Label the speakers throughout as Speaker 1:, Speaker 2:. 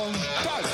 Speaker 1: gewoon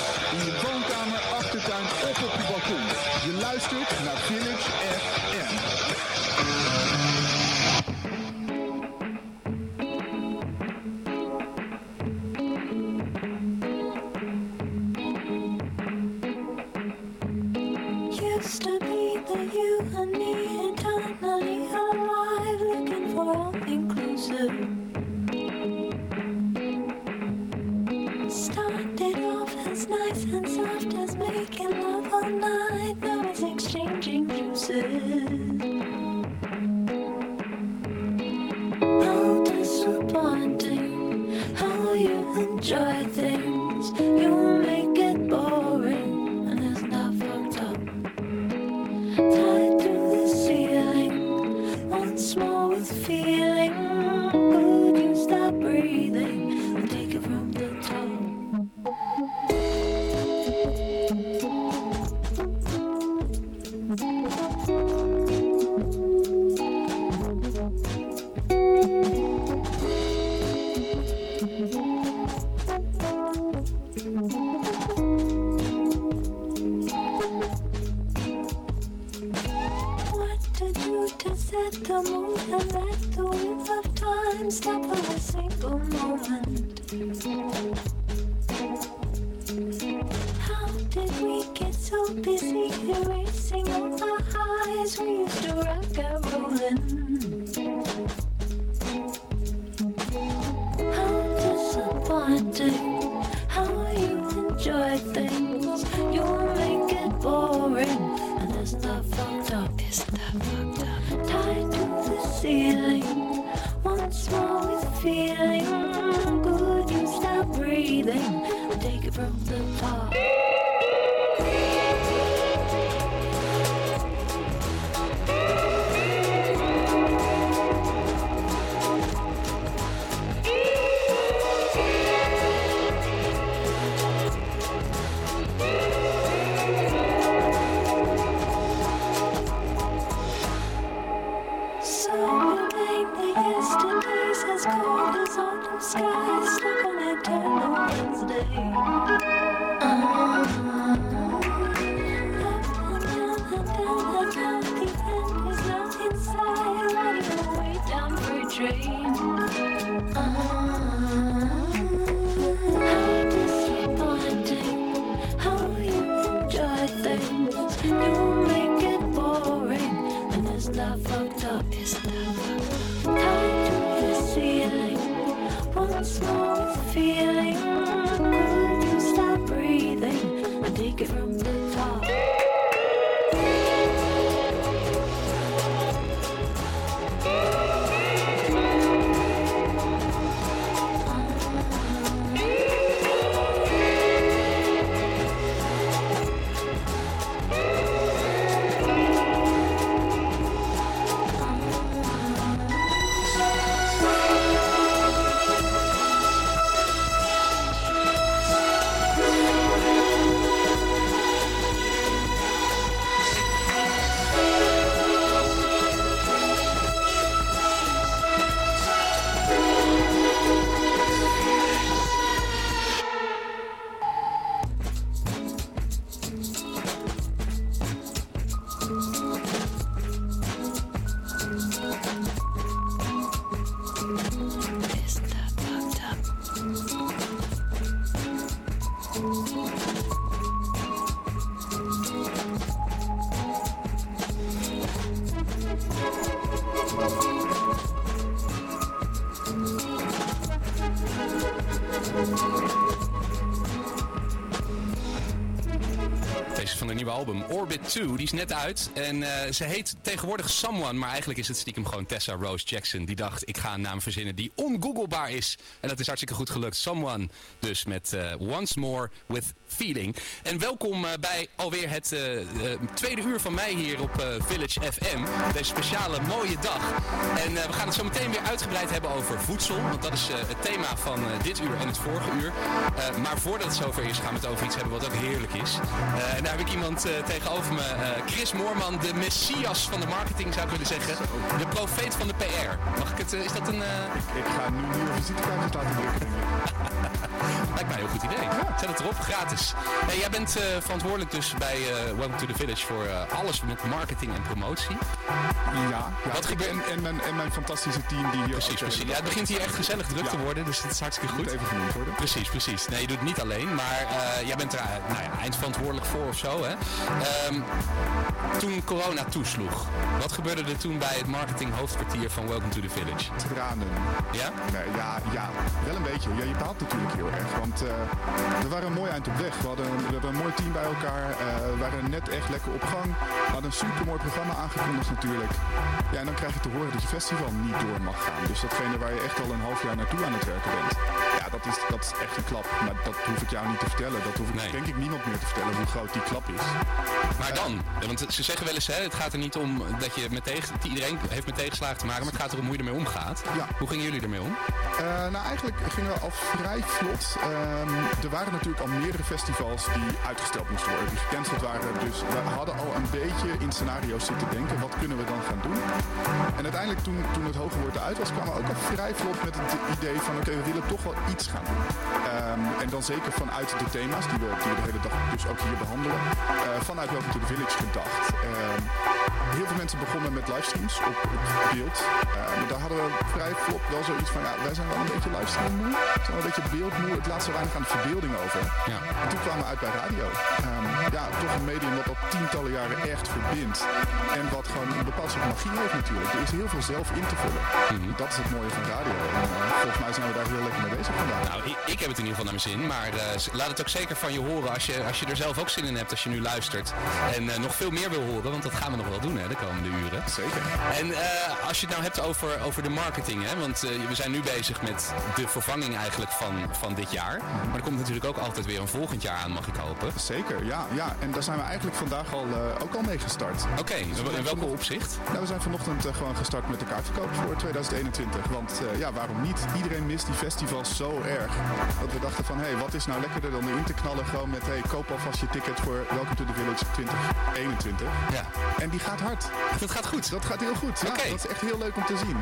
Speaker 2: I do
Speaker 3: album Orbit 2, die is net uit. En eh, ze heet tegenwoordig Someone, maar eigenlijk is het stiekem gewoon Tessa Rose Jackson. Die dacht, ik ga een naam verzinnen die ongooglebaar is. En dat is hartstikke goed gelukt. Someone dus met eh, Once More With Feeling. En welkom eh, bij alweer het tweede uur van mij hier op Village FM. Deze speciale mooie dag. En we gaan het zo meteen weer uitgebreid hebben over voedsel. Want dat is het thema van dit uur en het vorige uur. Maar voordat het zover is, gaan we het over iets hebben wat ook heerlijk is. En daar heb ik iemand eh, eh, Chris Moorman, de messias van de marketing zou ik willen zeggen. De profeet van de PR. Mag ik het, eh, is dat een... eh,
Speaker 4: Ik ga nu nieuwe visitekaartjes laten drukken.
Speaker 3: Lijkt mij een heel goed idee. Zet het erop, gratis. Hey, jij bent eh, verantwoordelijk dus bij eh, Welcome to the Village voor eh, alles met marketing en promotie.
Speaker 1: Ja, ja.
Speaker 3: Wat gebeurt-
Speaker 1: En, en, mijn, en mijn fantastische team die hier...
Speaker 3: Precies, precies. Ja, het begint hier echt gezellig druk te worden, dus dat is hartstikke
Speaker 1: moet
Speaker 3: goed.
Speaker 1: even genoemd worden.
Speaker 3: Precies, precies. Nee, je doet het niet alleen, maar jij bent er nou ja, eindverantwoordelijk voor of zo. Hè? Ehm, toen corona toesloeg, wat gebeurde er toen bij het marketing hoofdkwartier van Welcome to the Village?
Speaker 1: Tranen.
Speaker 3: Ja?
Speaker 1: Nee, ja, ja, wel een beetje. Ja, je baalt natuurlijk heel erg. Eh, we waren mooi eind op weg. We hadden, we hadden een mooi team bij elkaar. eh, we waren net echt lekker op gang. We hadden een super mooi programma aangekondigd natuurlijk. Ja, en dan krijg je te horen dat je festival niet door mag gaan. Dus datgene waar je echt al een half jaar naartoe aan het werken bent. Ja, dat is, dat is echt een klap. Maar dat hoef ik jou niet te vertellen. Dat hoef ik
Speaker 3: Nee.
Speaker 1: denk ik niemand meer te vertellen hoe groot die klap is.
Speaker 3: Maar dan, want ze zeggen wel eens, hè, het gaat er niet om dat je met tegen, iedereen heeft met tegenslagen te maken, maar het gaat erom hoe je ermee omgaat.
Speaker 1: Ja.
Speaker 3: Hoe gingen jullie ermee om?
Speaker 1: Eh, nou, eigenlijk gingen we al vrij vlot. Ehm, er waren natuurlijk al meerdere festivals die uitgesteld moesten worden, die gecanceld waren. Dus we hadden al een beetje in scenario's zitten denken, wat kunnen we dan gaan doen? En uiteindelijk toen, toen het hoge woord eruit was, kwamen we ook al vrij vlot met het idee van oké, we willen toch wel iets gaan. Ehm, en dan zeker vanuit de thema's die we, die we de hele dag dus ook hier behandelen. eh, vanuit Welcome to the Village gedacht. Ehm, heel veel mensen begonnen met livestreams op, op beeld. Eh, maar daar hadden we vrij vlot wel zoiets van, ja, wij zijn wel een beetje livestream moe. We zijn wel een beetje beeldmoe. Het laat zo weinig aan de verbeelding over.
Speaker 3: Ja.
Speaker 1: En toen kwamen we uit bij radio. Ehm, ja, toch een medium wat al tientallen jaren echt verbindt. En wat gewoon een bepaald soort magie heeft natuurlijk. Er is heel veel zelf in te vullen. Dat is het mooie van radio. En eh, volgens mij zijn we daar heel lekker mee bezig
Speaker 3: Nou, ik, ik heb het in ieder geval naar mijn zin, maar eh, laat het ook zeker van je horen als je, als je er zelf ook zin in hebt als je nu luistert. En eh, nog veel meer wil horen, want dat gaan we nog wel doen hè, de komende uren.
Speaker 1: Zeker.
Speaker 3: En eh, als je het nou hebt over, over de marketing, hè, want we zijn nu bezig met de vervanging eigenlijk van, van dit jaar. Maar er komt natuurlijk ook altijd weer een volgend jaar aan, mag ik hopen.
Speaker 1: Zeker, ja, ja. En daar zijn we eigenlijk vandaag al, ook al mee gestart.
Speaker 3: Oké, in welke opzicht?
Speaker 1: Nou, we zijn vanochtend gewoon gestart met de kaartverkoop voor 2021. Want ja, waarom niet? Iedereen mist die festivals zo erg. Dat we dachten van, hé, hey, wat is nou lekkerder dan erin te knallen gewoon met, hé, hey, koop alvast je ticket voor Welcome to the Village 2021.
Speaker 3: Ja,
Speaker 1: En die gaat hard.
Speaker 3: dat gaat goed.
Speaker 1: Dat gaat heel goed. Ja. Dat is echt heel leuk om te zien.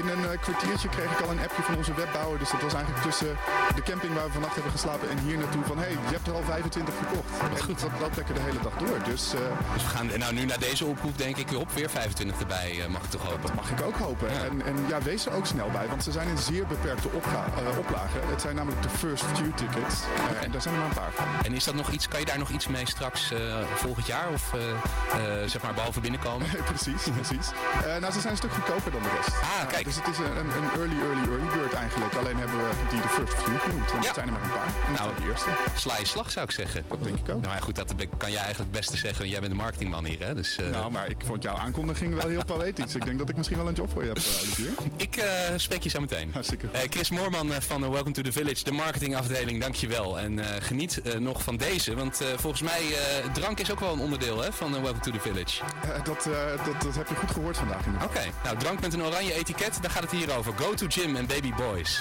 Speaker 1: In een eh, kwartiertje kreeg ik al een appje van onze webbouwer. Dus dat was eigenlijk tussen de camping waar we vannacht hebben geslapen en hier naartoe van... hé, hey, je hebt er al 25 verkocht. En
Speaker 3: goed.
Speaker 1: Dat loopt lekker de hele dag door. Dus eh,
Speaker 3: Dus we gaan nou, nu na deze oproep denk ik op weer 25 erbij, eh, mag ik toch hopen.
Speaker 1: mag ik ook hopen.
Speaker 3: Ja.
Speaker 1: En, en ja, wees er ook snel bij, want ze zijn in zeer beperkte opga- eh, oplagen. Het zijn namelijk de first few tickets. Eh, En daar zijn er maar een paar van.
Speaker 3: En is dat nog iets, kan je daar nog iets mee straks eh, volgend jaar? Of zeg maar behalve binnenkomen?
Speaker 1: precies, precies. Nou, ze zijn een stuk goedkoper dan de rest.
Speaker 3: Ah, kijk.
Speaker 1: dus het is een, een early, early, early bird eigenlijk. Alleen hebben we die de first few genoemd. Want
Speaker 3: Ja.
Speaker 1: het zijn er maar een paar. En
Speaker 3: Nou,
Speaker 1: de eerste.
Speaker 3: Sla je slag zou ik zeggen.
Speaker 1: Dat denk ik ook.
Speaker 3: Nou ja, goed, dat kan jij eigenlijk het beste zeggen. Jij bent de marketingman hier, hè? Dus
Speaker 1: Nou, maar ik vond jouw aankondiging wel heel poëtisch. Ik denk dat ik misschien wel een job voor je heb, Olivier.
Speaker 3: ik spreek je zo meteen.
Speaker 1: Hartstikke goed.
Speaker 3: Chris Moorman van eh, Welcome to the Village, de marketingafdeling, dankjewel. En eh, geniet eh, nog van deze, want eh, volgens mij, eh, drank is ook wel een onderdeel hè, van eh, Welcome to the Village.
Speaker 1: Eh, dat, eh, dat, dat heb je goed gehoord vandaag. inderdaad.
Speaker 3: Oké, nou drank met een oranje etiket, daar gaat het hier over. Go to gym en baby boys.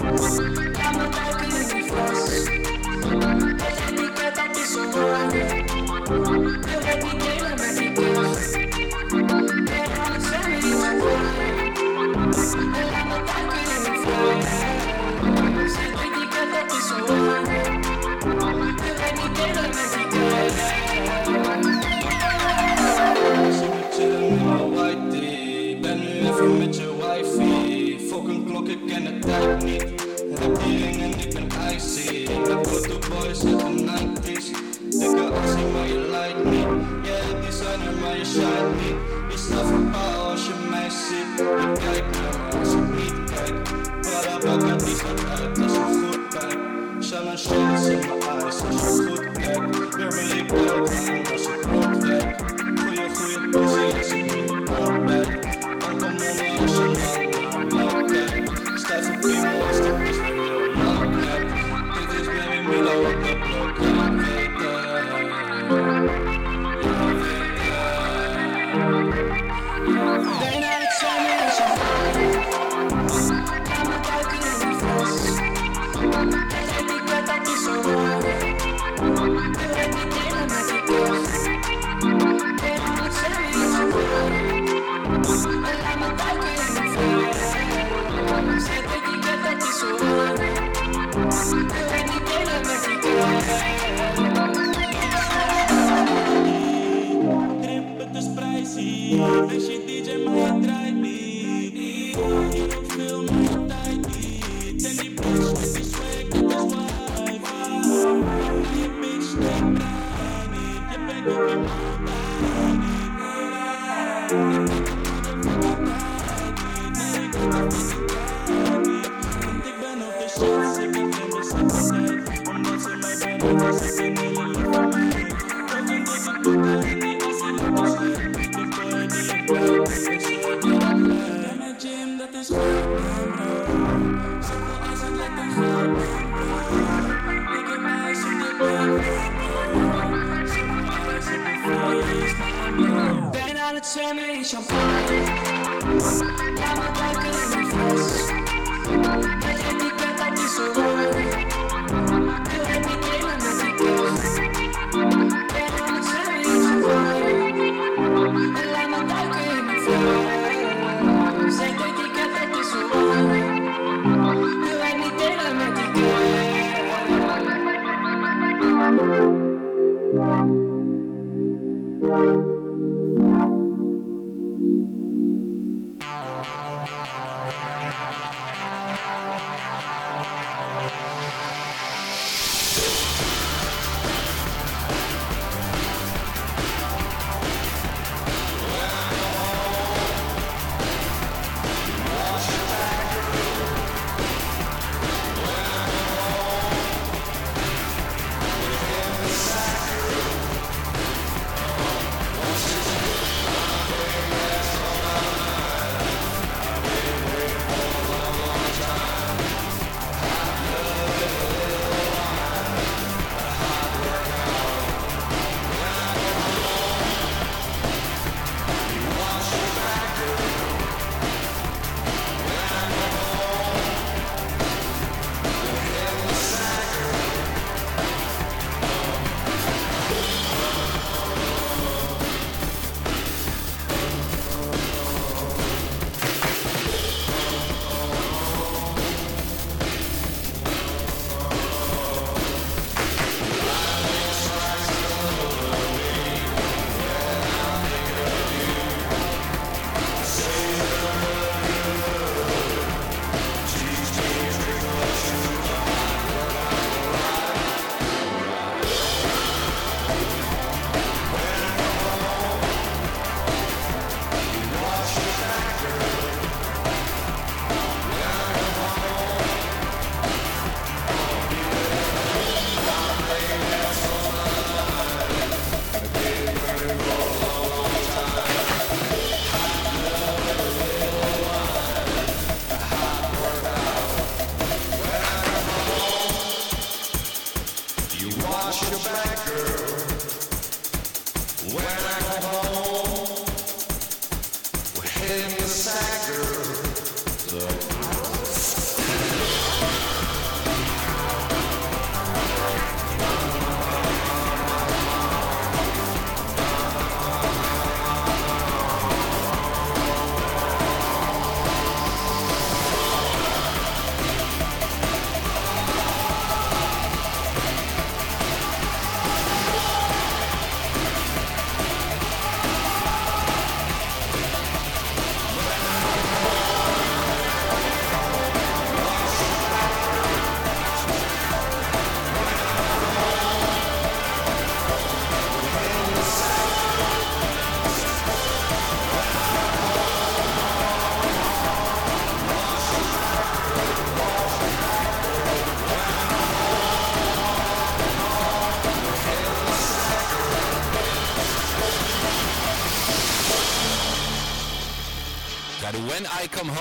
Speaker 4: Aan het zwemmen in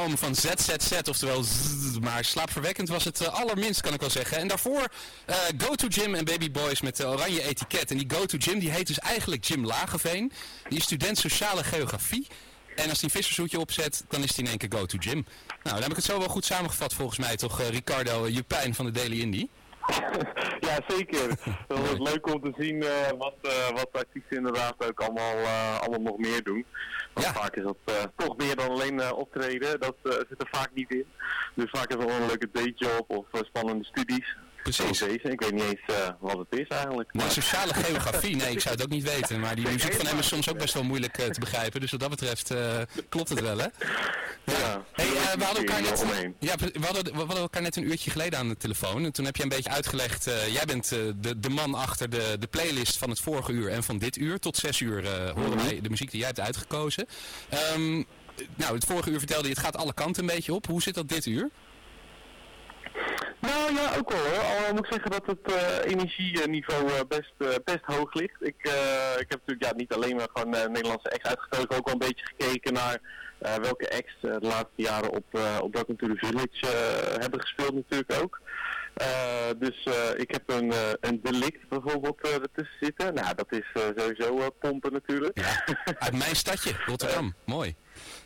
Speaker 3: Home van ZZZ, oftewel zzz, maar slaapverwekkend was het eh, allerminst, kan ik wel zeggen. En daarvoor eh, Go To Gym en Baby Boys met de oranje etiket. En die Go To Gym, die heet dus eigenlijk Jim Lageveen. Die is student sociale geografie. En als hij een vissershoedje opzet, dan is hij in één keer Go To Gym. Nou, dan heb ik het zo wel goed samengevat volgens mij, toch, eh, Ricardo Jupijn van de Daily Indie.
Speaker 5: ja, zeker. Het was leuk om te zien wat, wat de artiesten inderdaad ook allemaal, allemaal nog meer doen.
Speaker 3: Ja.
Speaker 5: vaak is dat eh, toch meer dan alleen eh, optreden. Dat eh, zit er vaak niet in. Dus vaak is het wel een leuke dayjob of spannende studies.
Speaker 3: Precies.
Speaker 5: Deze. Ik weet niet eens eh, wat het is eigenlijk.
Speaker 3: Nee,
Speaker 5: maar-
Speaker 3: sociale geografie, nee, ik zou het ook niet weten. Maar die muziek van hem is soms ook best wel moeilijk eh, te begrijpen. Dus wat dat betreft eh, klopt het wel, hè?
Speaker 5: Ja.
Speaker 3: Hey, eh, we, hadden elkaar net, ja, we, hadden, we hadden elkaar net een uurtje geleden aan de telefoon. En toen heb je een beetje uitgelegd, jij bent de, de man achter de, de playlist van het vorige uur en van dit uur. Tot zes uur horen wij de muziek die jij hebt uitgekozen. Ehm, nou, het vorige uur vertelde je, het gaat alle kanten een beetje op. Hoe zit dat dit uur?
Speaker 5: Nou ja, ook wel hoor. Al moet ik zeggen dat het eh, energieniveau eh, best, eh, best hoog ligt. Ik, ik heb natuurlijk ja, niet alleen maar gewoon eh, Nederlandse acts uitgestoken, ook wel een beetje gekeken naar welke acts eh, de laatste jaren op, op Welcome to the Village hebben gespeeld natuurlijk ook. Dus ik heb een, een delict bijvoorbeeld ertussen zitten. Nou, dat is sowieso pompen natuurlijk.
Speaker 3: Ja, uit mijn stadje, Rotterdam. Mooi.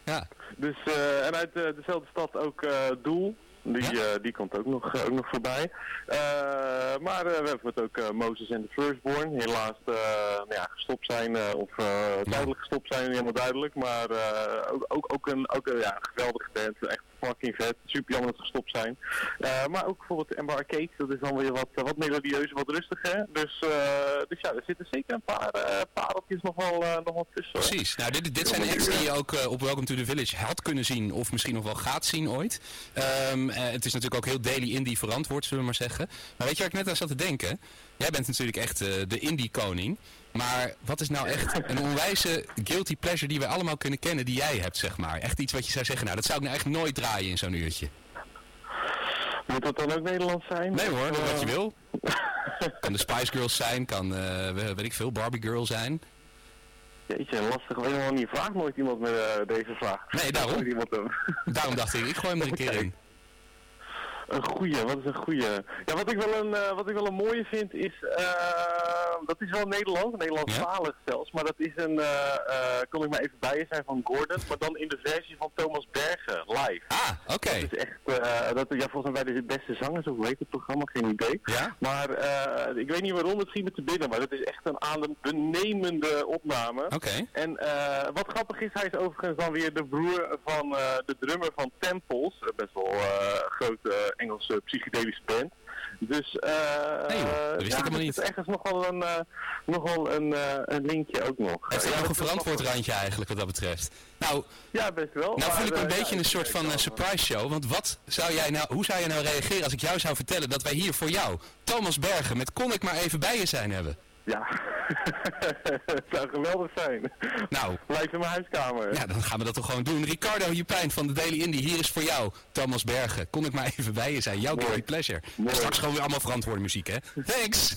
Speaker 3: Ja,
Speaker 5: Dus, en uit dezelfde stad ook Doel. Die,
Speaker 3: Ja?
Speaker 5: eh, die komt ook nog, ook nog voorbij. Eh, maar eh, we hebben het ook eh, Moses en the Firstborn. Helaas eh, nou ja, gestopt zijn, eh, of eh, tijdelijk gestopt zijn, niet helemaal duidelijk. Maar eh, ook, ook, ook een, ook, een, ja, een geweldige band. Echt fucking vet. Super jammer dat ze gestopt zijn. Eh, maar ook bijvoorbeeld Ember Arcade. Dat is dan weer wat, eh, wat melodieuzer, wat rustiger. Dus, eh, dus ja, er zitten zeker een paar pareltjes nog wel, nog wel tussen.
Speaker 3: precies. Nou, dit, dit zijn acts die je ook op Welcome to the Village had kunnen zien. Of misschien nog wel gaat zien ooit. Ehm, eh, het is natuurlijk ook heel daily indie verantwoord, zullen we maar zeggen. Maar weet je waar ik net aan zat te denken? Jij bent natuurlijk echt de indie koning. Maar wat is nou echt een onwijze guilty pleasure die wij allemaal kunnen kennen die jij hebt, zeg maar? Echt iets wat je zou zeggen, nou dat zou ik nou echt nooit draaien in zo'n uurtje.
Speaker 5: Moet dat dan ook Nederlands zijn?
Speaker 3: Nee hoor,
Speaker 5: eh,
Speaker 3: wat je wil. Kan de Spice Girls zijn, kan, eh, weet ik veel, Barbie Girl zijn.
Speaker 5: Jeetje, lastig. Wel niet. Vraagt nooit iemand met eh, deze vraag.
Speaker 3: Nee, daarom.
Speaker 5: Iemand.
Speaker 3: Daarom dacht ik, ik gooi hem er een keer in.
Speaker 5: Een goeie, wat is een goeie? Ja, wat ik wel een, eh, wat ik wel een mooie vind is, eh, dat is wel Nederlands, Nederlandstalig zelfs, maar dat is een, eh, kon ik maar even bij je zijn van Gordon, maar dan in de versie van Thomas Bergen, live.
Speaker 3: Ah, oké.
Speaker 5: Dat is echt, dat, ja, volgens mij de beste zangers, of heet het programma, geen idee.
Speaker 3: Ja?
Speaker 5: Maar ik weet niet waarom, het schiet me te binnen, maar het is echt een adembenemende opname.
Speaker 3: Oké.
Speaker 5: En wat grappig is, hij is overigens dan weer de broer van de drummer van Temples. eh, best wel grote Engelse psychedelische band. Dus eh
Speaker 3: Nee, joh, dat wist ik
Speaker 5: ja,
Speaker 3: helemaal
Speaker 5: er
Speaker 3: niet.
Speaker 5: is ergens nog wel een, eh, nog wel een, eh, een linkje ook nog.
Speaker 3: Heeft nog een verantwoord randje eigenlijk wat dat betreft? Nou,
Speaker 5: Ja, best wel.
Speaker 3: nou voel ik een
Speaker 5: eh,
Speaker 3: beetje
Speaker 5: ja,
Speaker 3: een soort van eh, surprise show. Want wat zou jij nou, hoe zou jij nou reageren als ik jou zou vertellen dat wij hier voor jou, Thomas Bergen, met Kon ik maar even bij je zijn hebben?
Speaker 5: Ja, het zou geweldig zijn.
Speaker 3: Nou,
Speaker 5: Blijf in mijn huiskamer.
Speaker 3: ja, dan gaan we dat toch gewoon doen. Ricardo Jupijn van de Daily Indie, hier is voor jou, Thomas Bergen. Kon ik maar even bij je zijn, jouw
Speaker 5: Mooi.
Speaker 3: guilty pleasure. En
Speaker 5: Mooi.
Speaker 3: straks gewoon weer allemaal verantwoorde muziek, hè? Thanks!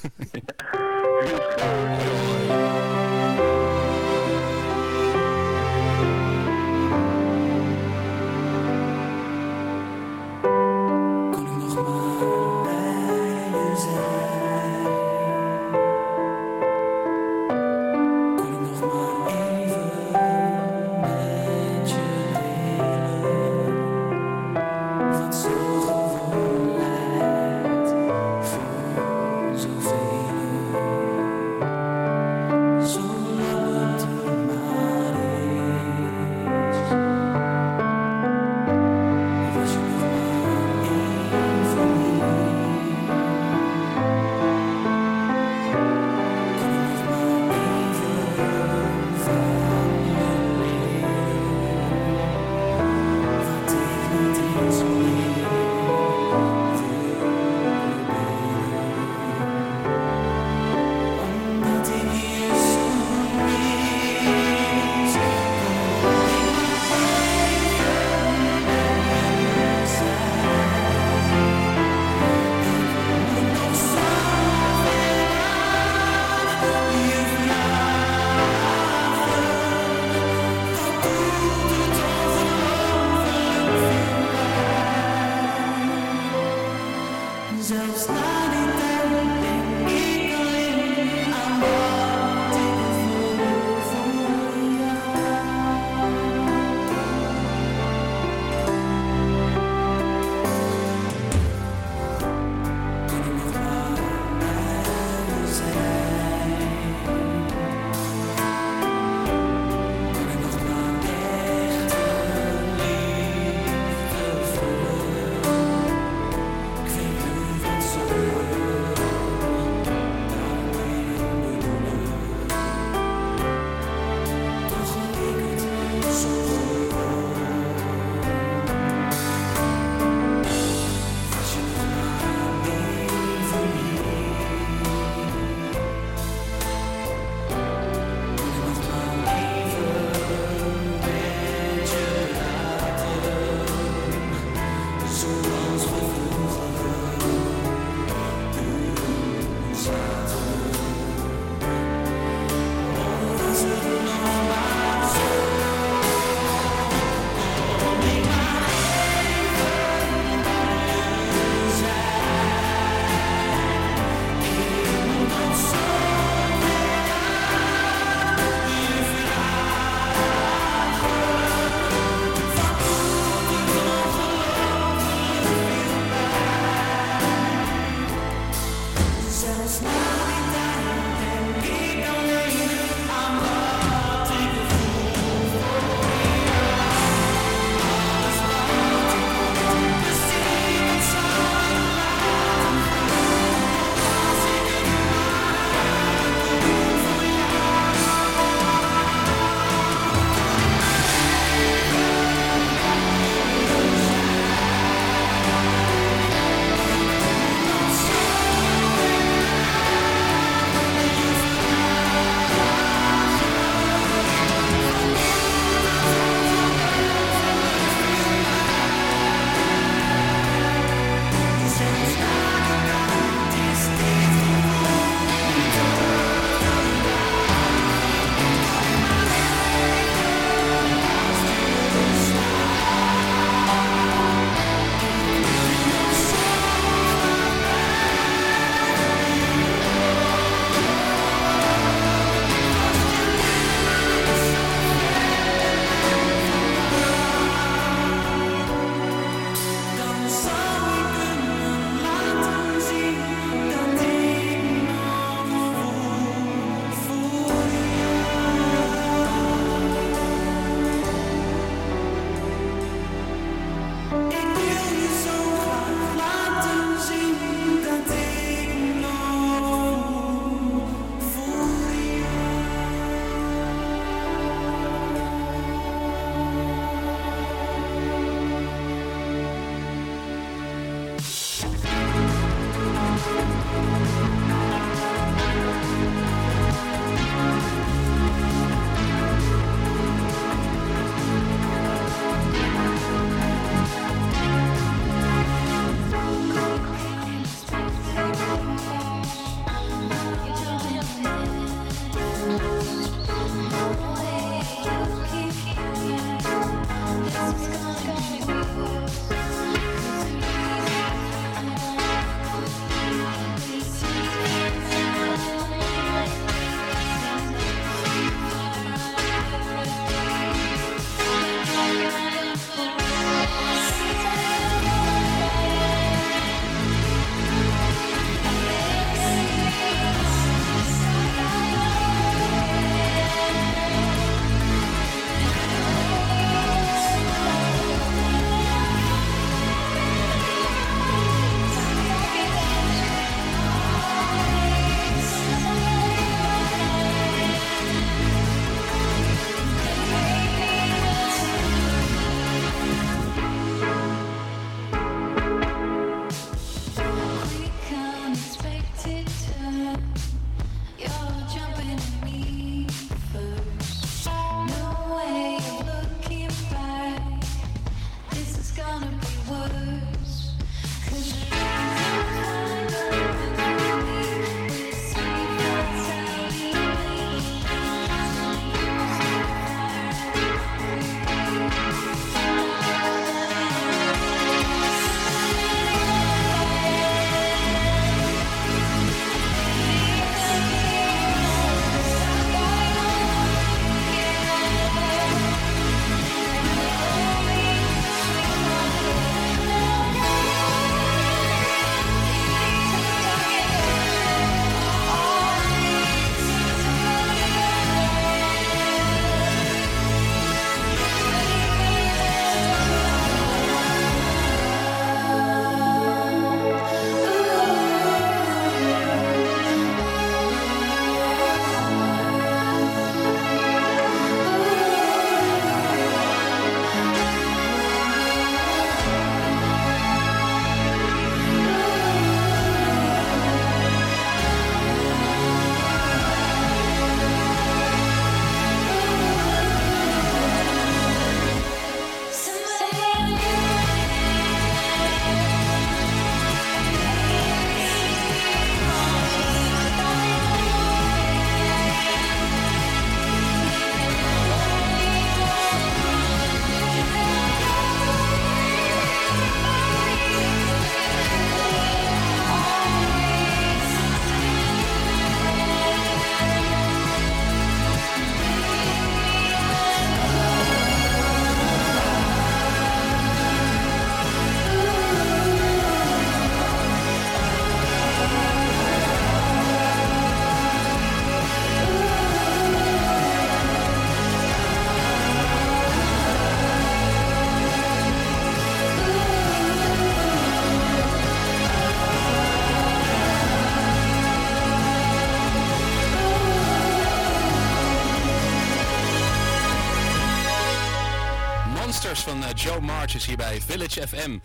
Speaker 3: Monsters van eh, Joe March is hier bij Village FM.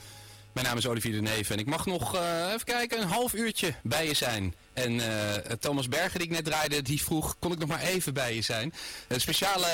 Speaker 3: Mijn naam is Olivier de Neef en ik mag nog eh, even kijken, een half uurtje bij je zijn. En eh, Thomas Berger die ik net draaide, die vroeg, kon ik nog maar even bij je zijn? Een speciale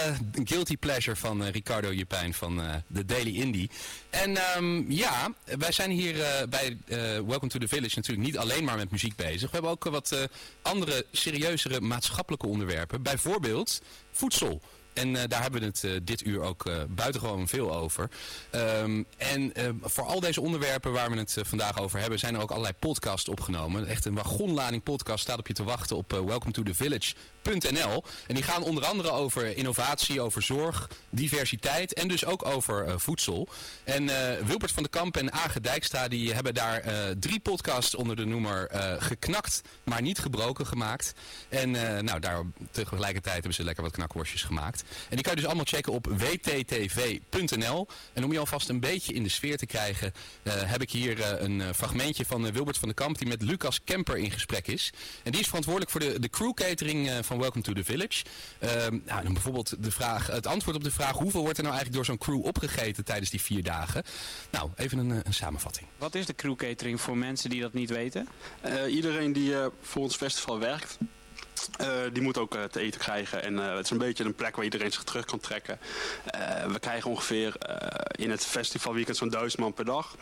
Speaker 3: guilty pleasure van Ricardo Jepijn van de Daily Indie. En ehm, ja, wij zijn hier bij Welcome to the Village natuurlijk niet alleen maar met muziek bezig. We hebben ook wat andere serieuzere maatschappelijke onderwerpen. Bijvoorbeeld voedsel. En eh, daar hebben we het eh, dit uur ook eh, buitengewoon veel over. Ehm, en voor al deze onderwerpen waar we het vandaag over hebben, zijn er ook allerlei podcasts opgenomen. Echt een wagonlading podcast staat op je te wachten op uh, welcometothevillage.nl. En die gaan onder andere over innovatie, over zorg, diversiteit en dus ook over voedsel. En Wilbert van den Kamp en Age Dijkstra die hebben daar drie podcasts onder de noemer geknakt, maar niet gebroken gemaakt. En nou, daar tegelijkertijd hebben ze lekker wat knakworstjes gemaakt. En die kan je dus allemaal checken op wttv.nl. En om je alvast een beetje in de sfeer te krijgen, eh, heb ik hier eh, een eh, fragmentje van Wilbert van den Kamp die met Lucas Kemper in gesprek is. En die is verantwoordelijk voor de, de crew catering eh, van Welcome to the Village. Ehm, nou, dan bijvoorbeeld de vraag, het antwoord op de vraag hoeveel wordt er nou eigenlijk door zo'n crew opgegeten tijdens die vier dagen? Nou, even een, een samenvatting.
Speaker 6: Wat is de crew catering voor mensen die dat niet weten?
Speaker 7: Eh, iedereen die eh, voor ons festival werkt, eh, die moet ook eh, te eten krijgen. En eh, het is een beetje een plek waar iedereen zich terug kan trekken. We krijgen ongeveer in het festivalweekend zo'n duizend man per dag.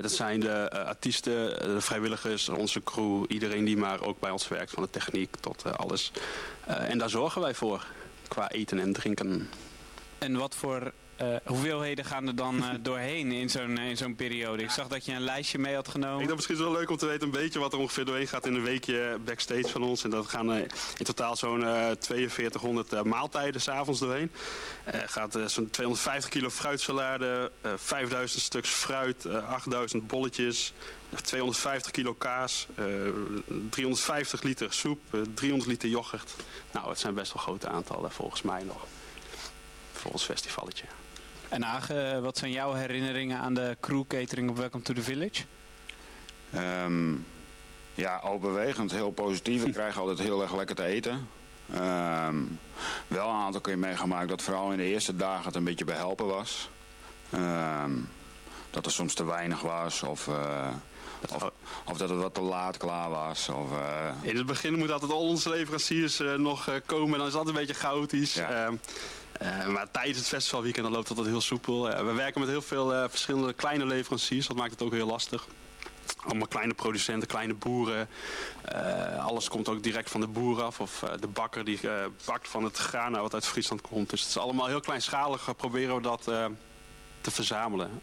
Speaker 7: Dat zijn de artiesten, de vrijwilligers, onze crew, iedereen die maar ook bij ons werkt, van de techniek tot alles. En daar zorgen wij voor, qua eten en drinken.
Speaker 6: En wat voor eh, hoeveelheden gaan er dan eh, doorheen in zo'n in zo'n periode? Ik zag dat je een lijstje mee had
Speaker 7: Ik
Speaker 6: genomen.
Speaker 7: denk misschien is het wel leuk om te weten een beetje wat er ongeveer doorheen gaat in een weekje backstage van ons. En dat gaan eh, in totaal zo'n eh 4200 eh, maaltijden s'avonds doorheen. Gaat eh, zo'n 250 kilo fruitsalade, eh 5000 stuks fruit, eh 8000 bolletjes, 250 kilo kaas, eh 350 liter soep, eh 300 liter yoghurt. Nou, het zijn best wel grote aantallen volgens mij nog. Voor ons festivalletje.
Speaker 6: En Age, wat zijn jouw herinneringen aan de crew catering op Welcome to the Village?
Speaker 8: Ehm, ja, overwegend heel positief. We krijgen altijd heel erg lekker te eten. Ehm, wel een aantal keer meegemaakt dat vooral in de eerste dagen het een beetje behelpen was. Ehm, dat er soms te weinig was of, eh, of, of dat het wat te laat klaar was. Of, eh,
Speaker 7: In het begin moeten altijd al onze leveranciers eh, nog eh, komen. Dan is dat een beetje chaotisch.
Speaker 8: Ja.
Speaker 7: Eh, maar tijdens het festivalweekend loopt dat heel soepel. Eh, we werken met heel veel eh, verschillende kleine leveranciers. Dat maakt het ook heel lastig. Allemaal kleine producenten, kleine boeren. Alles komt ook direct van de boer af. Of de bakker die bakt van het graan wat uit Friesland komt. Dus het is allemaal heel kleinschalig. proberen we dat te verzamelen.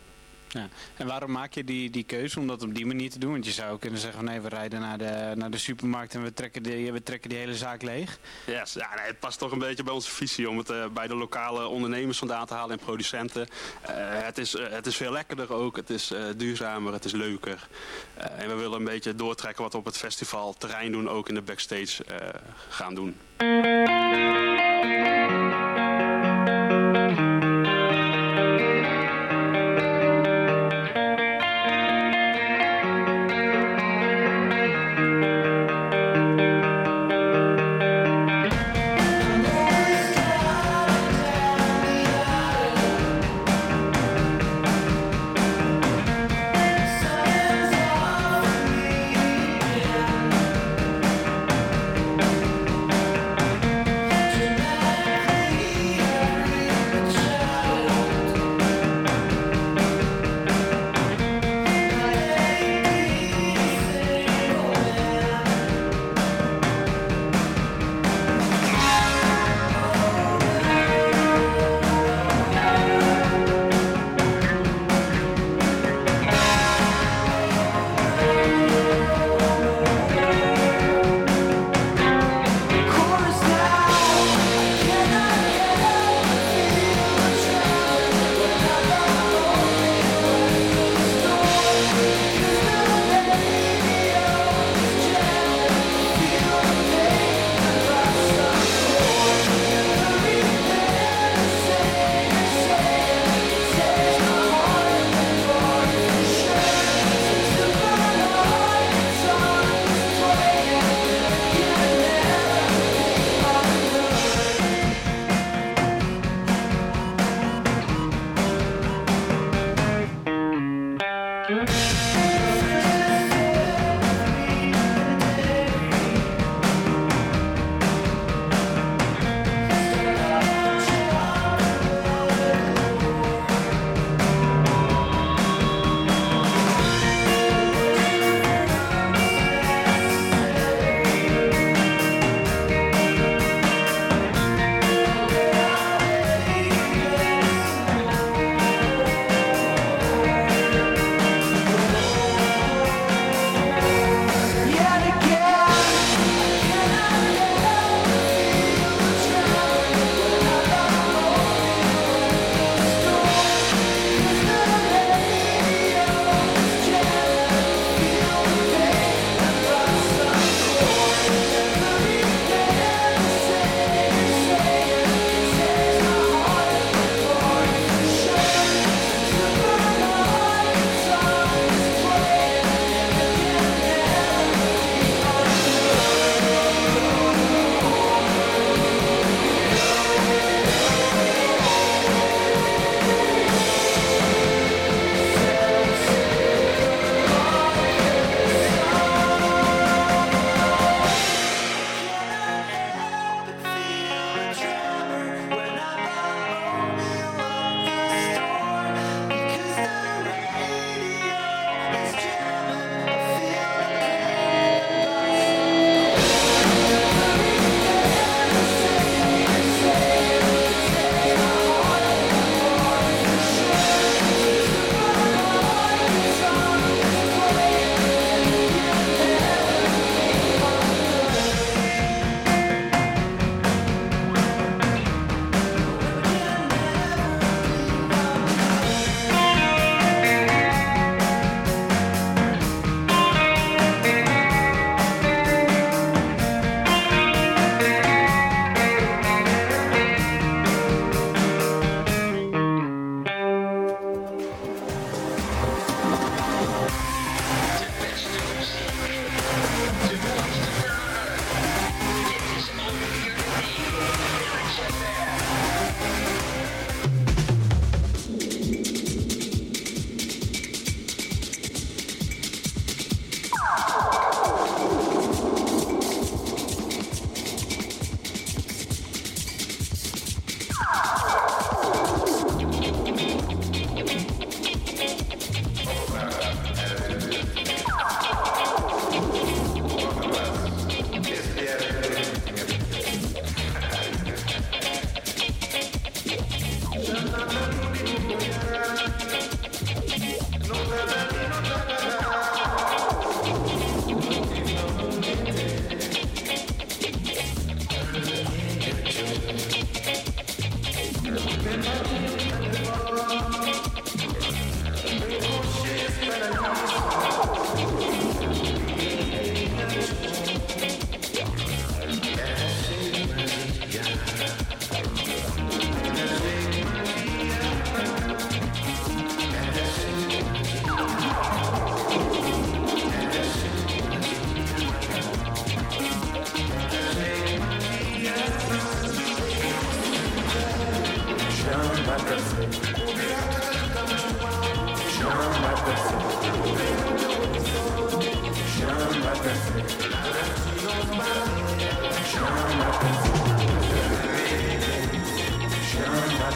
Speaker 6: Ja. En waarom maak je die, die keuze om dat op die manier te doen? Want je zou kunnen zeggen, van, nee, we rijden naar de, naar de supermarkt en we trekken, die, we trekken die hele zaak leeg.
Speaker 7: Yes, ja, nee, het past toch een beetje bij onze visie om het eh, bij de lokale ondernemers vandaan te halen en producenten. Eh, het, is, eh, het is veel lekkerder ook, het is duurzamer, het is leuker. En we willen een beetje doortrekken wat we op het festival terrein doen, ook in de backstage gaan doen.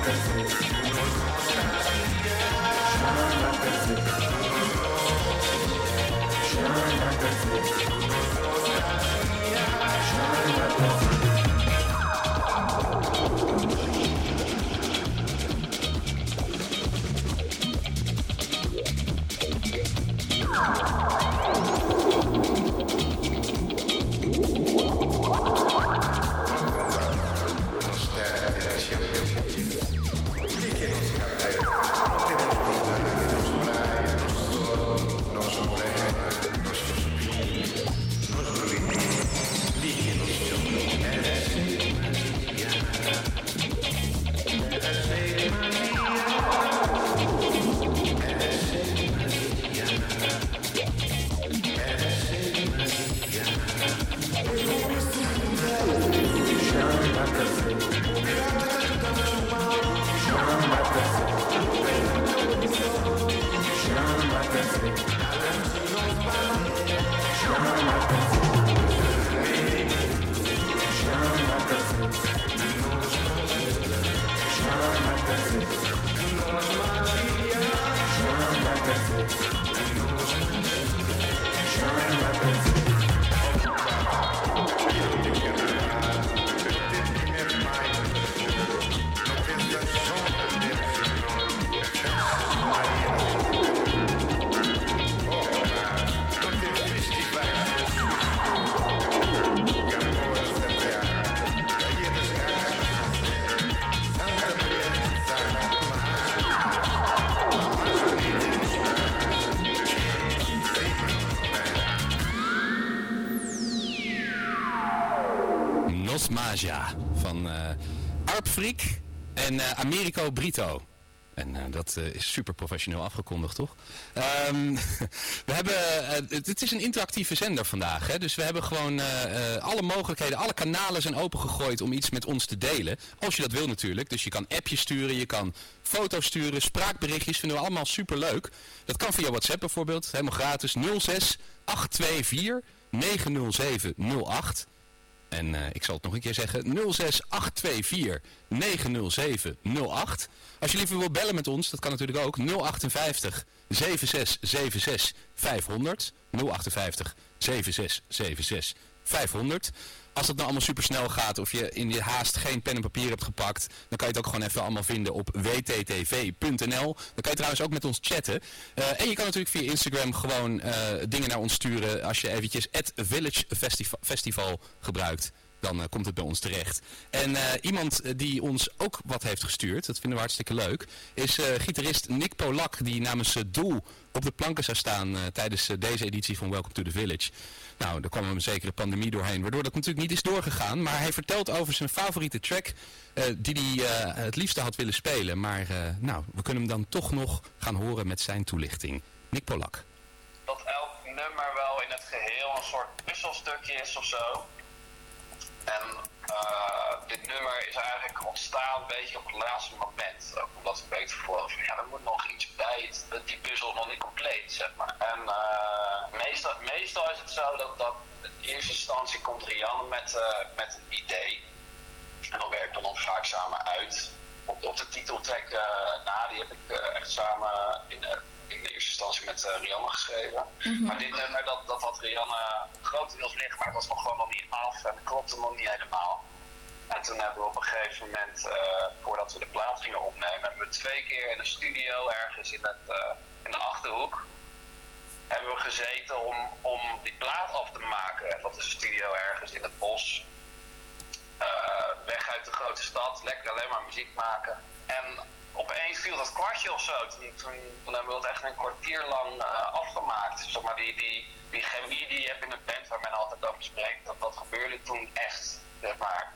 Speaker 3: Jesus. Van eh Arp Friek en eh, Americo Brito. En eh, dat is super professioneel afgekondigd, toch? Ehm, we hebben, het, is een interactieve zender vandaag. Hè? Dus we hebben gewoon alle mogelijkheden, alle kanalen zijn opengegooid om iets met ons te delen. Als je dat wil natuurlijk. Dus je kan appjes sturen, je kan foto's sturen, spraakberichtjes. Vinden we allemaal super leuk. Dat kan via WhatsApp bijvoorbeeld. Helemaal gratis. 06 824 907 08. En eh, ik zal het nog een keer zeggen. 06824 907 08. Als je liever wil bellen met ons, dat kan natuurlijk ook. 058 7676 500. 058 7676 500. Als het nou allemaal super snel gaat of je in je haast geen pen en papier hebt gepakt, dan kan je het ook gewoon even allemaal vinden op wttv.nl. Dan kan je trouwens ook met ons chatten. Eh, en je kan natuurlijk via Instagram gewoon eh, dingen naar ons sturen als je eventjes at Village Festival, gebruikt. Dan eh, komt het bij ons terecht. En iemand die ons ook wat heeft gestuurd, dat vinden we hartstikke leuk, is gitarist Nick Polak, die namens Doel op de planken zou staan tijdens deze editie van Welcome to the Village. Nou, daar kwam een zekere pandemie doorheen, waardoor dat natuurlijk niet is doorgegaan. Maar hij vertelt over zijn favoriete track eh, die hij eh, het liefste had willen spelen. Maar eh, nou, we kunnen hem dan toch nog gaan horen met zijn toelichting. Nick Polak.
Speaker 9: dat elk nummer wel in het geheel een soort puzzelstukje is of zo. En eh, dit nummer is eigenlijk ontstaan een beetje op het laatste moment. Omdat ik weet van ja, er moet nog iets bij. Dat die puzzel nog niet compleet, zeg maar. En eh, meestal, meestal is het zo dat, dat in eerste instantie komt Rianne met, eh, met een idee. En dan werken we dan vaak samen uit. Op, op de titeltrack na, die heb ik echt samen in in de eerste instantie met eh, Rianne geschreven. Maar dit nummer, dat, dat had Rianne grotendeels liggen, maar het was nog gewoon nog niet af en klopte nog niet helemaal. En toen hebben we op een gegeven moment, eh, voordat we de plaat gingen opnemen, hebben we twee keer in een studio ergens in, het, eh, in de Achterhoek, hebben we gezeten om, om die plaat af te maken. En dat is een studio ergens in het bos. Eh, weg uit de grote stad, lekker alleen maar muziek maken. En opeens viel dat kwartje of zo. Toen, toen, hebben we het echt een kwartier lang eh, afgemaakt. Zeg maar die, die, die chemie die je hebt in de band waar men altijd over spreekt, dat, dat gebeurde toen echt. Zeg maar.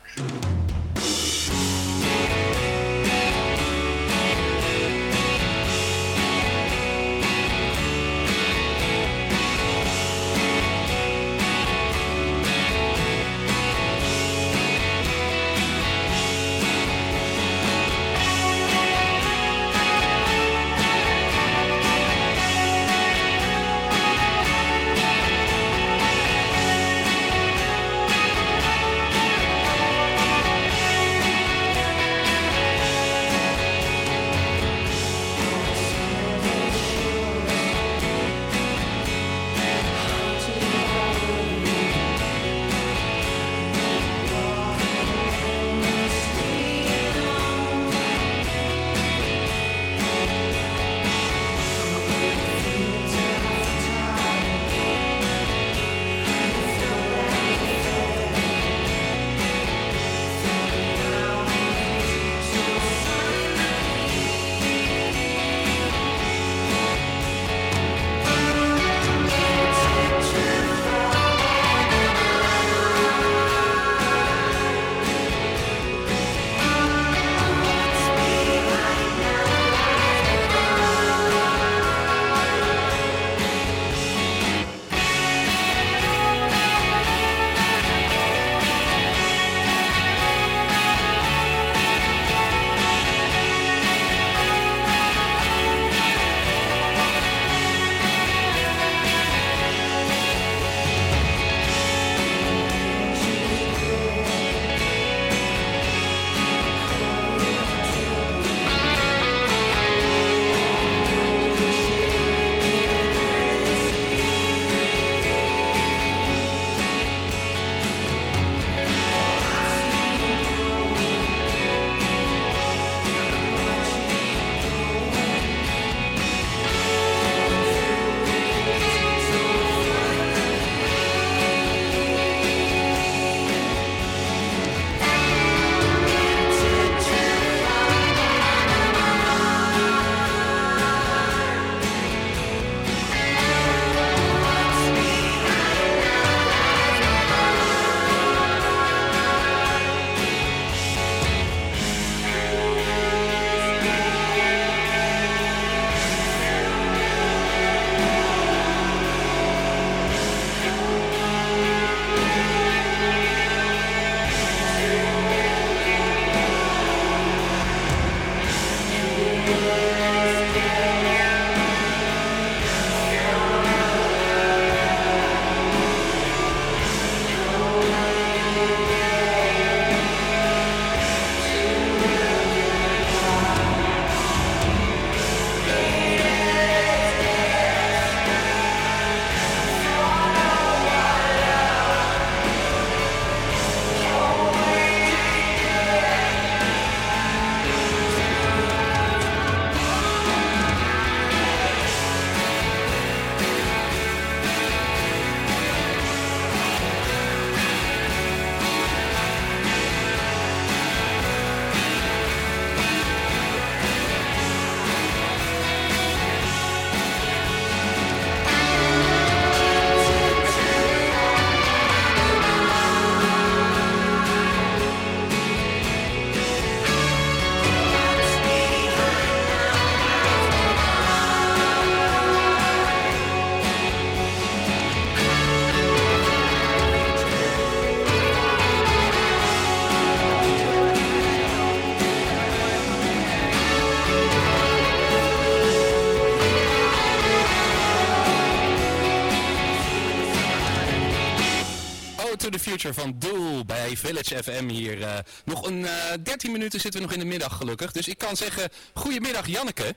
Speaker 3: Future van Doel bij Village FM hier. eh, nog een eh 13 minuten zitten we nog in de middag gelukkig. Dus ik kan zeggen, goedemiddag Janneke.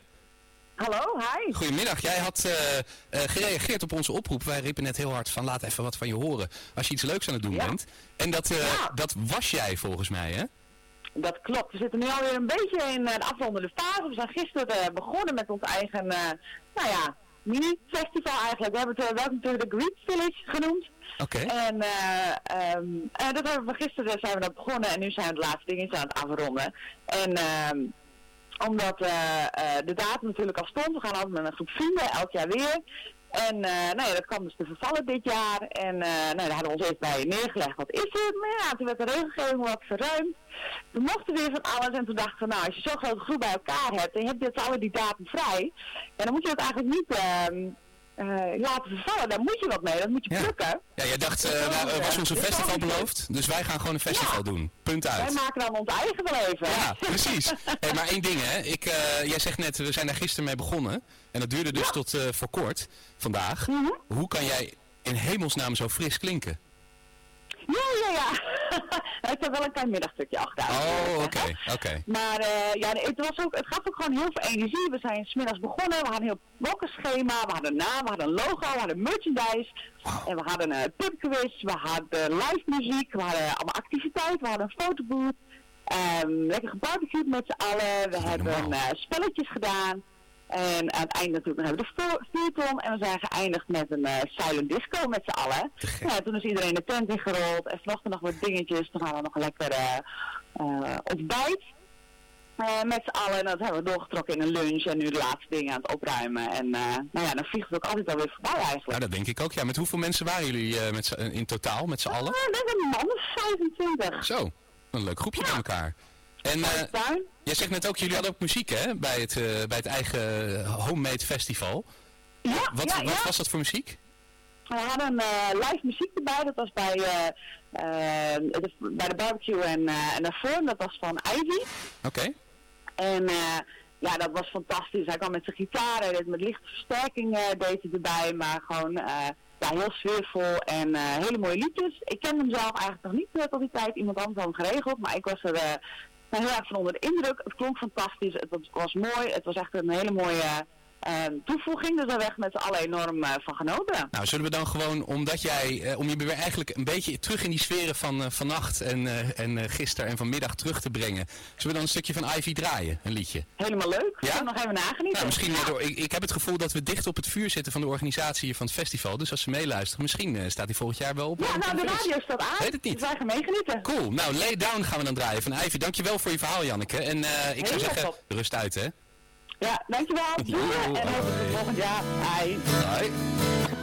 Speaker 10: Hallo, hi.
Speaker 3: Goedemiddag. Jij had eh, eh, gereageerd op onze oproep. Wij riepen net heel hard van laat even wat van je horen als je iets leuks aan het doen bent. En dat, eh, dat was jij volgens mij hè?
Speaker 10: Dat klopt. We zitten nu alweer een beetje in eh, de afrondende fase. We zijn gisteren eh, begonnen met ons eigen, eh, nou ja, mini-festival eigenlijk. We hebben het uh, welkom to the Greek Village genoemd.
Speaker 3: Oké.
Speaker 10: En eh, ehm, eh, dat hebben we gisteren zijn we dat begonnen en nu zijn we de laatste dingen aan het afronden. En ehm, omdat eh, eh, de datum natuurlijk al stond, we gaan altijd met een groep vrienden, elk jaar weer. En eh, nou ja, dat kwam dus te vervallen dit jaar. En nou, daar hadden we ons even bij neergelegd, wat is het? Maar ja, toen werd de regelgeving wat verruimd. We mochten weer van alles en toen dachten we, nou, als je zo'n grote groep bij elkaar hebt en je hebt dit alle die datum vrij, ja, dan moet je dat eigenlijk niet ehm, eh, laten vervallen. Daar moet je wat mee, dat moet je plukken.
Speaker 3: Ja, jij dacht, nou, er was ons een festival beloofd, dus wij gaan gewoon een festival doen. Punt uit.
Speaker 10: Wij maken dan ons eigen wel even.
Speaker 3: Ja, precies. Hey, maar één ding hè, ik, jij zegt net, we zijn daar gisteren mee begonnen. En dat duurde dus tot eh, voor kort, vandaag.
Speaker 10: Mhm.
Speaker 3: Hoe kan jij in hemelsnaam zo fris klinken?
Speaker 10: Ja, ja, ja. ik heb wel een klein middagstukje achter.
Speaker 3: Oh, oké, oké.
Speaker 10: Maar eh, ja, het, was ook, het gaf ook gewoon heel veel energie. We zijn smiddags begonnen, we hadden een heel blokkenschema, we hadden een naam, we hadden een logo, we hadden merchandise. En we hadden een pubquiz, we hadden live muziek, we hadden allemaal activiteiten, we hadden een fotobooth. Ehm, lekker gebarbecued met z'n allen, we hebben eh, spelletjes gedaan. En aan het eind natuurlijk nog hebben we de vu- vuurton en we zijn geëindigd met een eh, silent disco met z'n allen. Ja, toen is iedereen de tent ingerold en vanochtend nog wat dingetjes. Toen gaan we nog een lekker eh, ontbijt met z'n allen. En dat hebben we doorgetrokken in een lunch en nu de laatste dingen aan het opruimen. En nou ja, dan vliegt het ook altijd alweer voorbij eigenlijk.
Speaker 3: Nou, dat denk ik ook. Ja, met hoeveel mensen waren jullie met in totaal, met z'n allen?
Speaker 10: Eh, dat is een man of 25.
Speaker 3: Zo, een leuk groepje bij elkaar. En eh, jij zegt net ook, jullie hadden ook muziek hè, bij het, eh, bij het eigen eh, homemade festival.
Speaker 10: Ja,
Speaker 3: Wat,
Speaker 10: ja,
Speaker 3: wat
Speaker 10: ja.
Speaker 3: was dat voor muziek?
Speaker 10: We hadden eh, live muziek erbij. Dat was bij, de, bij de barbecue en, en daarvoor. Dat was van Ivy.
Speaker 3: Oké.
Speaker 10: En ja, dat was fantastisch. Hij kwam met zijn gitaar, hij deed met lichte versterking deed hij erbij. Maar gewoon ja, heel sfeervol en hele mooie liedjes. Ik ken hem zelf eigenlijk nog niet tot die tijd. Iemand anders had hem geregeld. Maar ik was er eh, heel erg van onder de indruk. Het klonk fantastisch. Het was, mooi. Het was echt een hele mooie toevoeging. Dus daar werd met z'n allen enorm eh, van genoten.
Speaker 3: Nou, zullen we dan gewoon, omdat jij, eh, om je weer eigenlijk een beetje terug in die sferen van eh, vannacht en, en gisteren en vanmiddag terug te brengen, zullen we dan een stukje van Ivy draaien, een liedje?
Speaker 10: Helemaal leuk.
Speaker 3: Ja?
Speaker 10: Nog even nagenieten.
Speaker 3: Nou, misschien door, ik, ik heb het gevoel dat we dicht op het vuur zitten van de organisatie hier van het festival. Dus als ze meeluisteren, misschien staat hij volgend jaar wel op.
Speaker 10: Ja, nou, de radio staat aan.
Speaker 3: Weet het niet.
Speaker 10: Dus wij gaan meegenieten.
Speaker 3: Cool. Nou, Lay Down gaan we dan draaien van Ivy. Dankjewel voor je verhaal, Janneke. En ik zou zeggen,
Speaker 10: top.
Speaker 3: rust uit, hè?
Speaker 10: Ja, dankjewel. Doei. En tot volgend jaar. Bye.
Speaker 3: Bye.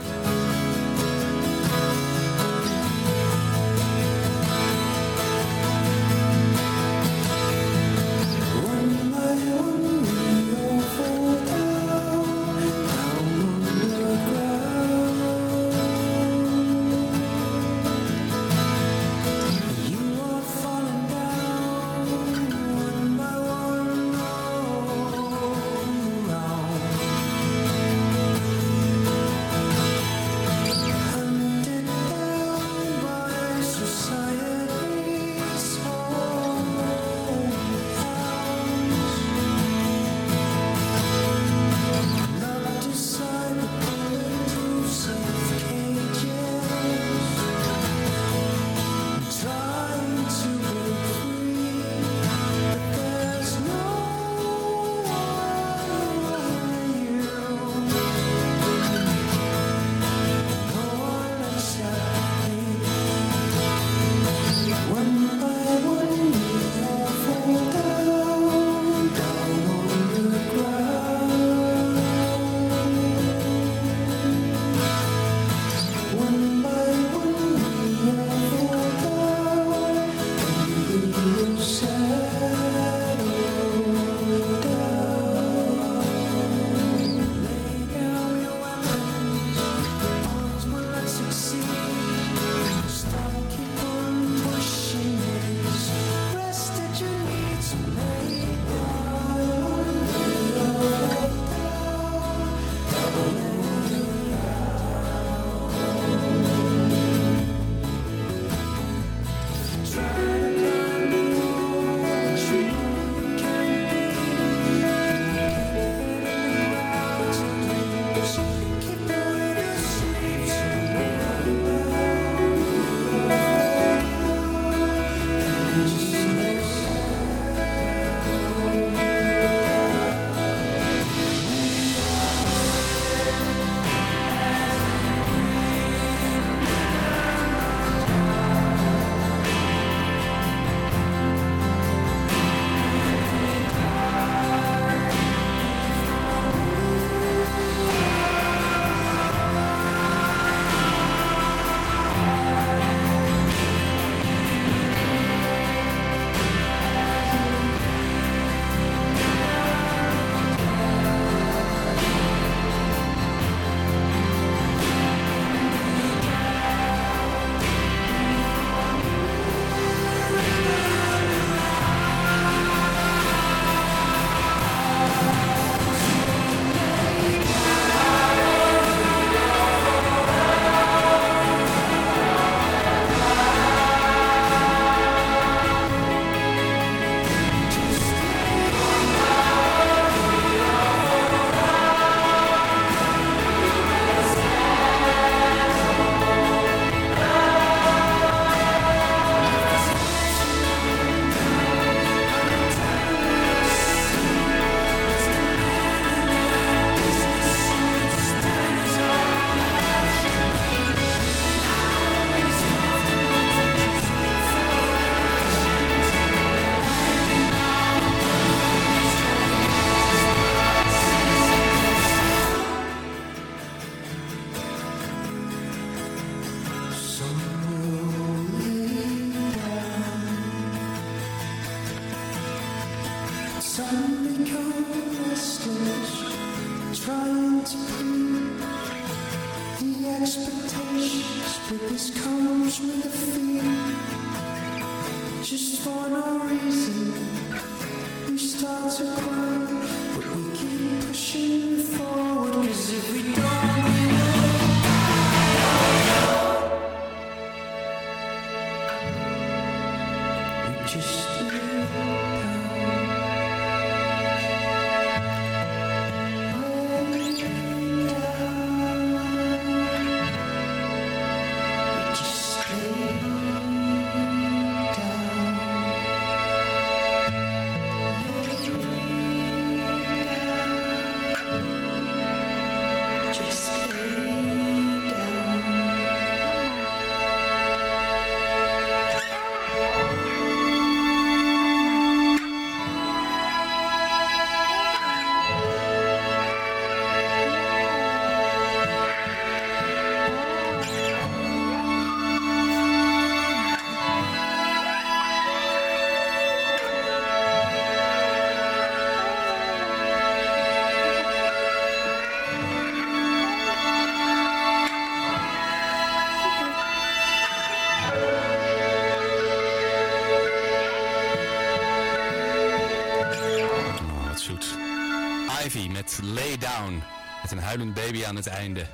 Speaker 3: Met een huilend baby aan het einde.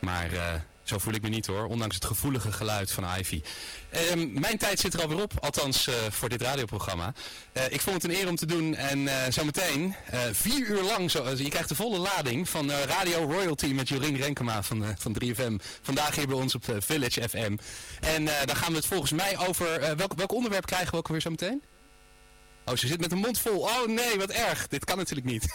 Speaker 3: Maar eh, zo voel ik me niet hoor, ondanks het gevoelige geluid van Ivy. Ehm, mijn tijd zit er alweer op, althans eh, voor dit radioprogramma. Eh, ik vond het een eer om te doen en zometeen vier uur lang, zo, je krijgt de volle lading van Radio Royalty met Jorien Renkema van, van 3FM. Vandaag hier bij ons op Village FM. En dan gaan we het volgens mij over, welk, welk onderwerp krijgen we ook weer zometeen? Oh, ze zit met een mond vol. Oh nee, wat erg. Dit kan natuurlijk niet.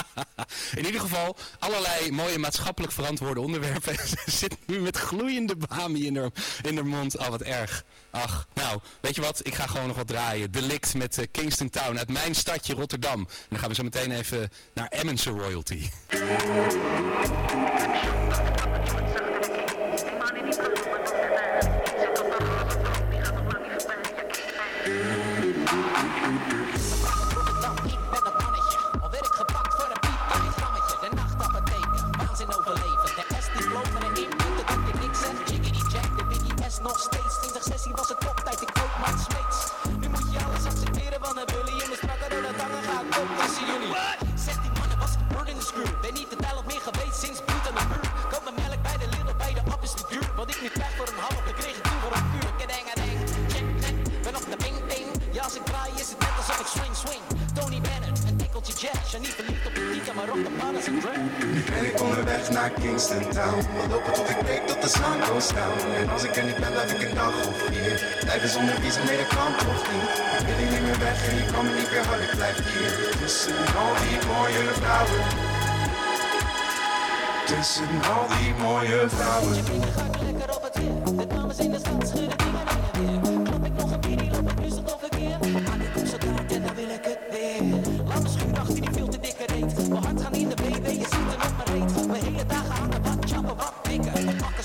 Speaker 3: In ieder geval, allerlei mooie maatschappelijk verantwoorde onderwerpen. ze zit nu met gloeiende bami in haar, mond. Oh, wat erg. Ach, nou, weet je wat? Ik ga gewoon nog wat draaien. Delict met eh, Kingston Town uit mijn stadje Rotterdam. En dan gaan we zo meteen even naar Emmense Royalty.
Speaker 11: En niet verliefd op tieten, maar op de pannen zijn
Speaker 12: ben ik onderweg naar Kingston Town. We lopen tot ik breek tot de sun goes down. En als ik er niet ben, blijf ik een dag of vier. Blijven zonder visa, nee, dat kan toch niet. Ik wil hier niet meer weg en je kan me niet weer hard. Ik blijf hier tussen al die mooie vrouwen. Tussen al die mooie vrouwen.
Speaker 11: Lekker op het weer. De dames in de stad schudden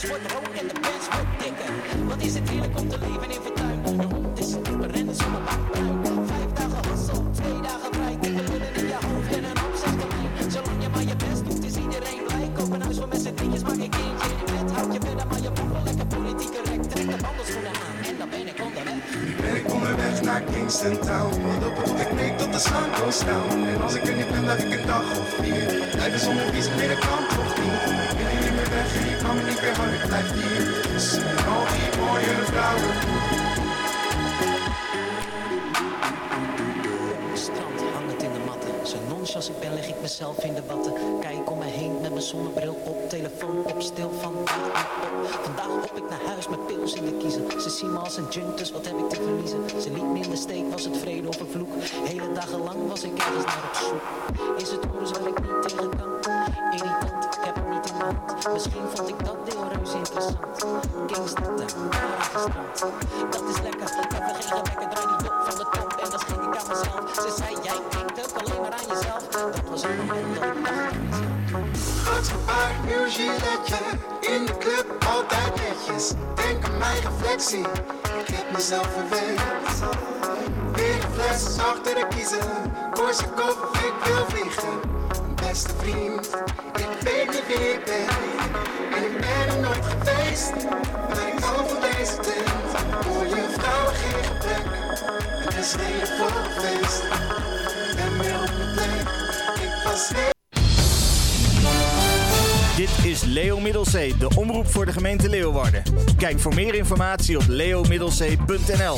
Speaker 11: De pakkers wordt rood en de pens wordt dikker. Wat is het heerlijk om te leven in Fortuin. De hond is een dieper en de zonnebakpruim. Vijf dagen hassel, twee dagen vrij. Dikke lullen in je hoofd en een hoop mij. Zolang je maar je best doet, is iedereen blij. Koop een huis voor met z'n maak een kindje in bed. Houd je verder, maar je moet wel lekker politiek correct. Trek de wandelschoenen aan en dan ben ik onderweg.
Speaker 12: Nu ben ik onderweg naar Kingston Town. We lopen tot ik breek tot de sun goes down. En als ik er niet ben, blijf ik een dag of vier. Blijven zonder visa, nee, dat kan Ik blijf hier al die mooie vrouwen.
Speaker 11: Strand hangend in de matten. Zo nons als ik ben leg ik mezelf in de watten. Kijk om me heen met mijn zonnebril op. Telefoon op stil vandaag op. Vandaag hop ik naar huis met pils in de kiezen. Ze zien me als een junk, dus wat heb ik te verliezen? Ze liet me in de steek, was het vrede of een vloek? Hele dagen lang was ik ergens naar op zoek. Is het onrust waar ik niet tegen kan? Misschien vond ik dat deel reuze interessant. Strand. Dat is lekker, ik heb er geen gebekken, draai die dop van de top. En dan schrik ik aan mezelf. Ze zei, jij denkt ook alleen maar aan jezelf. Dat was een moment dat ik dacht
Speaker 12: giletje. In de club altijd netjes. Denk aan mijn reflectie. Ik heb mezelf verwend. Weer een fles achter de kiezen. Korsakoff, ik wil vliegen. Beste vriend, ik weet niet wie ik ben. En ik ben er nooit geweest. Maar ik hou van deze tent. Mooie vrouwen, geen gebrek. Het is geen volk feest. En meer was.
Speaker 13: Dit is Leo Middelzee, de omroep voor de gemeente Leeuwarden. Kijk voor meer informatie op leomiddelzee.nl.